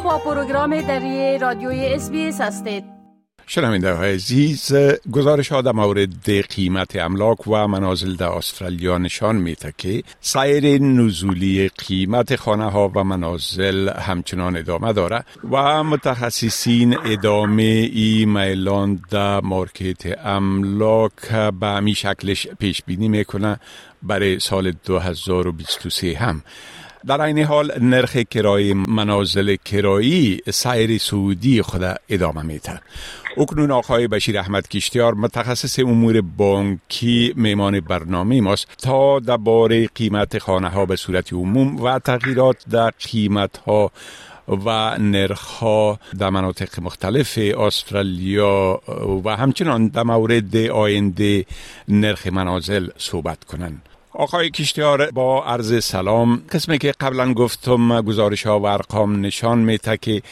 با پروگرام دری رادیوی اس هستید. شنونده های عزیز گزارش ها در مورد قیمت املاک و منازل در استرالیا نشان میده که سیر نزولی قیمت خانه ها و منازل همچنان ادامه داره و متخصصین ادامه ای میلان در مارکت املاک به همی شکلش پیش بینی می‌کنه برای سال 2023 هم. در این حال نرخ کرای منازل کرایی سیر سعودی خود ادامه میده اکنون آقای بشیر احمد کشتیار متخصص امور بانکی میمان برنامه ماست تا درباره قیمت خانه ها به صورت عموم و تغییرات در قیمت ها و نرخ در مناطق مختلف استرالیا و همچنان در مورد آینده نرخ منازل صحبت کنند. آقای کشتیار با عرض سلام قسمی که قبلا گفتم گزارش ها و ارقام نشان میته که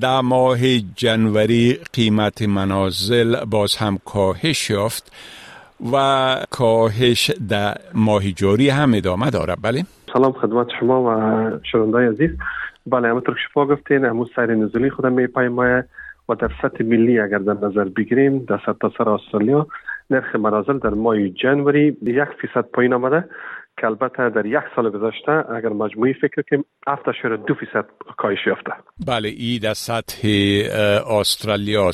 در ماه جنوری قیمت منازل باز هم کاهش یافت و کاهش در ماه جاری هم ادامه داره بله؟ سلام خدمت شما و شنوندای عزیز بله همونطور که شما گفتین همون سیر نزولی خودم می پایمایه و در سطح ملی اگر در نظر بگیریم در سطح سر استرالیا نرخ منازل در ماه جنوری یک فیصد پایین آمده که البته در یک سال گذشته اگر مجموعی فکر کنیم دو فیصد کاهش یافته. بله ای در سطح استرالیا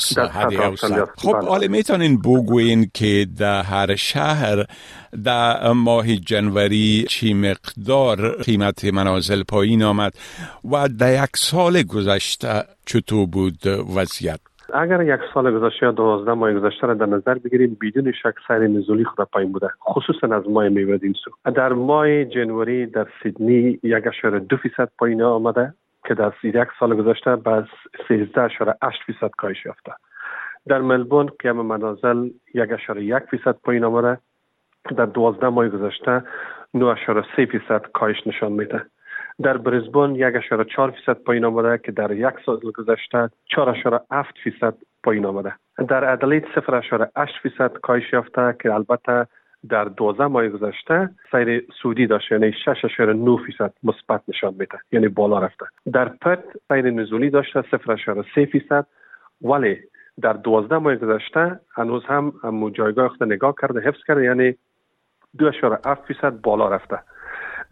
خب بله. حالا می‌تونین بگوین که در هر شهر در ماه جنوری چی مقدار قیمت منازل پایین آمد و در یک سال گذشته چطور بود وضعیت؟ اگر یک سال گذشته یا دوازده ماه گذشته را در نظر بگیریم بدون شک سیر نزولی خود پایین بوده خصوصا از ماه میوه سو. در ماه جنوری در سیدنی یک اشاره دو فیصد پایین آمده که در یک سال گذشته به سیزده اشاره اشت فیصد کاهش یافته. در ملبورن قیم منازل یک اشاره یک فیصد پایین آمده. در دوازده ماه گذشته نو اشاره سه فیصد کاهش نشان میده. در اشاره چهار فیصد پایین آمده که در یک سال گذشته چهار اشاره هفت فیصد پایین آمده. در ادلید صفر اشاره هشت فیصد کاهش یافته که البته در دوازده ماه گذشته سیر سودی داشته یعنی شش اشاره نو فیصد مثبت نشان میده یعنی بالا رفته. در پت سیر نزولی داشته صفر اشاره سه فیصد ولی در دوازده ماه گذشته هنوز هم جایگاه خود نگاه کرده حفظ کرده یعنی دو اشاره هفت فیصد بالا رفته.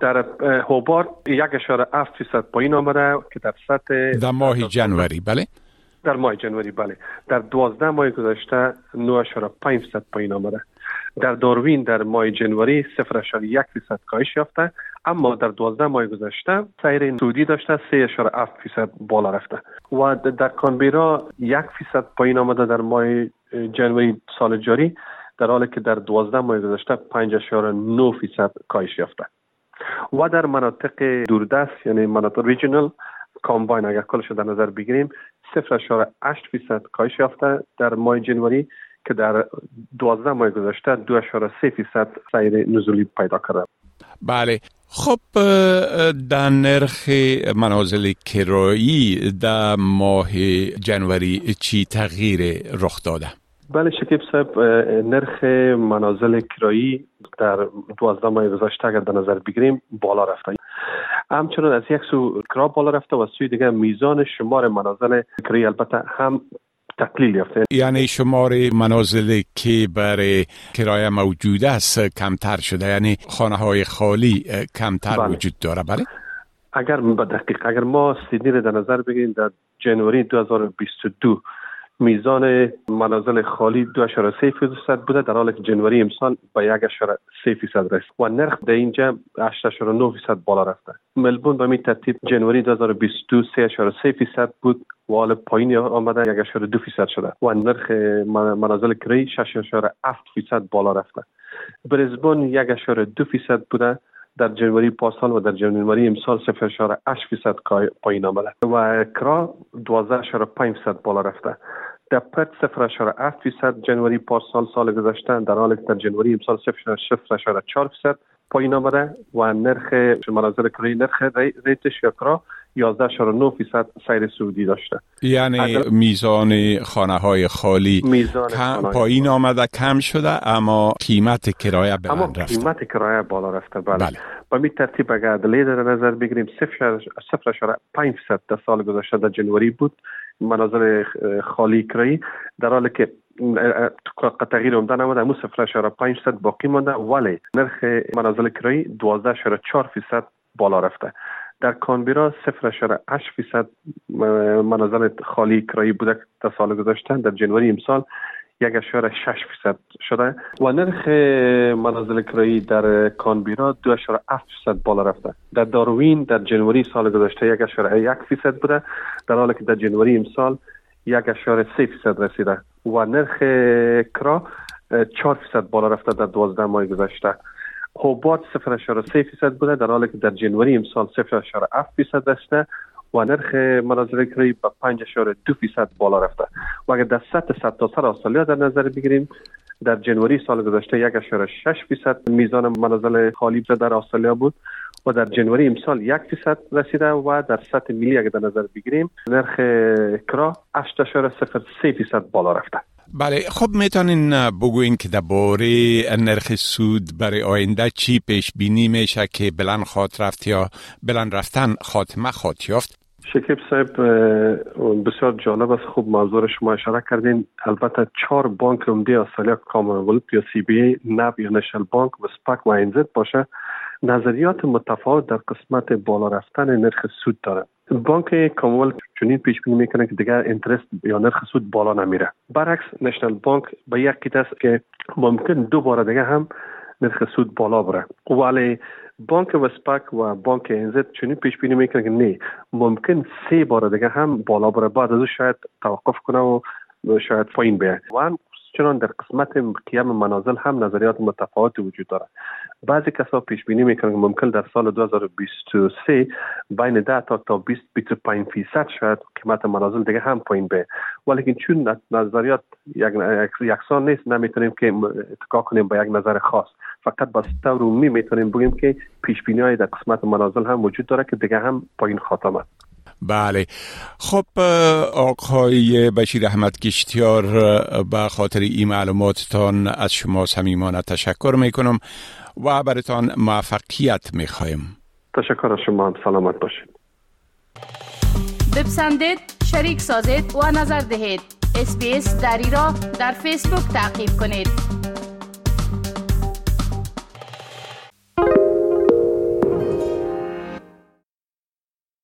در هوبارت یک اشاره هفت فیصد پایین آمده که در سطح در ماه جنوری بله؟ در ماه جنوری بله. در دوازده ماه گذشته 9.5 فیصد پایین آمده. در داروین در ماه جنوری 0.1 فیصد کاهش یافته اما در دوازده ماه گذشته سیر سعودی داشته 3.7 فیصد بالا رفته. و در کانبیرا یک فیصد پایین آمده در ماه جنوری سال جاری در حالی که در دوازده ماه گذشته 5.9 فیصد کاهش یافته. و در مناطق دوردست یعنی مناطق ریجنال کامباین اگر کلش در نظر بگیریم 0.8 فیصد کاهش یافته در ماه جنوری که در 12 ماه گذشته 2.3 فیصد سیر نزولی پیدا کرده بله خب در نرخ منازل کرایی در ماه جنوری چی تغییر رخ داده؟ بله شکیب صاحب نرخ منازل کرایی در دوازده ماه گذشته اگر در نظر بگیریم بالا رفته. همچنان از یک سو کرا بالا رفته و سوی دیگه میزان شمار منازل کرایی البته هم تقلیل یافته. یعنی شمار منازل که برای کرایه موجود است کمتر شده یعنی خانه های خالی کمتر بله. وجود داره. بله. اگر به دقیق اگر ما سیدنی رو در نظر بگیریم در جنوری 2022 میزان منازل خالی 2.3 فیصد بوده. در حالی که جنوری امسال به 1.3 فیصد رسید و نرخ در اینجا 8.9 فیصد بالا رفته. ملبون به می ترتیب جنوری 2022 3.3 فیصد بود و حال پایین آمده 1.2 فیصد شده و نرخ منازل کری 6.7 فیصد بالا رفته. برزبون 1.2 فیصد بوده در جنوری پاسال و در جنوری امسال 0.8 فیصد پایین آمده. و کرا 12.5 فیصد بالا رفته. در پت 0.7 فیصد جنوری پارسال سال گذشته در حالی در جنوری امسال 0.4 فیصد پایین آمده و نرخ مناظر کری نرخ ریتش یا کرا 11.9 فیصد سیر سعودی داشته. یعنی میزان خانه های خالی. میزان پایین آمده کم شده اما قیمت کرایه بلند اما رفته قیمت کرایه بالا رفته بله, بله. به می ترتیب اگر عدلیه در نظر بگیریم 0.5 فیصد در سال گذشته در جنوری بود مناظر خالی کرایی. در حالی که تغییر عمده نموده امو 0.5 فیصد باقی مانده ولی نرخ منازل کرایی 12.4 فیصد بالا رفته. در کانبیرا 0.8 فیصد منازل خالی کرایی بوده در سال گذشته در جنوری امسال یک اشاره شش فیصد شده. و نرخ منازل کرایی در کانبیرا دو اشاره افت فیصد بالا رفته. در داروین در جنوری سال گذشته یک اشاره یک فیصد بوده. در حالی که در جنوری امسال یک اشاره سه فیصد رسیده. و نرخ کرا چهار فیصد بالا رفته در دوازده ماه گذشته. اشاره سه فیصد بوده. در حالی که در جنوری امسال صفر اشاره افت فیصد رسیده و نرخ مناظر کری به 5 دو فیصد بالا رفته. و اگر در سطح صد تا سر استرالیا در نظر بگیریم در جنوری سال گذشته یک اشاره شش فیصد میزان منازل خالی در استرالیا بود و در جنوری امسال یک فیصد رسیده و در سطح ملی اگر در نظر بگیریم نرخ کرا 8.03 فیصد بالا رفته. بله خب می‌تونین بگوین که درباره نرخ سود برای آینده چی پیش بینی میشه که بلند خواد رفت یا بلند رفتن خاتمه خواد یافت؟ شکیب صاحب بسیار جالب است. خوب موضوع شما اشاره کردین. البته چهار بانک عمده استرالیا کامنولت یا سی بی نب یا نشل بانک و سپک و اینزد باشه نظریات متفاوت در قسمت بالا رفتن نرخ سود داره بانک کاموال چنین پیش بینی می‌کنه که دیگر اینترست یا نرخ سود بالا نمیره. برعکس نشنل بانک به یک قید است که ممکن دو بار دیگه هم نرخ سود بالا بره. ولی بانک وسپک و بانک انزد چنین پیش بینی می‌کنه که نه ممکن سه بار دیگه هم بالا بره. بعد از شاید توقف کنه و شاید پایین بیه و چنان در قسمت قیم منازل هم نظریات متفاوتی وجود داره بعضی کسا پیش بینی می‌کنن که ممکن در سال 2023 بین 10 تا تا 20 25 فیصد شاید قیمت منازل دیگه هم پایین به ولی چون نظریات یک یکسان نیست نمی‌تونیم که اتکا کنیم به یک نظر خاص. فقط با طور عمومی می‌تونیم بگیم که پیش بینی های در قسمت منازل هم وجود داره که دیگه هم پایین خاتمه. بله. خب آقای بشیر احمد کشتیار به خاطر این معلوماتتان از شما صمیمانه تشکر می‌کنم. و برتان موفقیت می‌خوایم. تشکر از شما سلامت باشید. بپسندید شریک سازید و نظر دهید. اسپیس دری را در فیسبوک تعقیب کنید.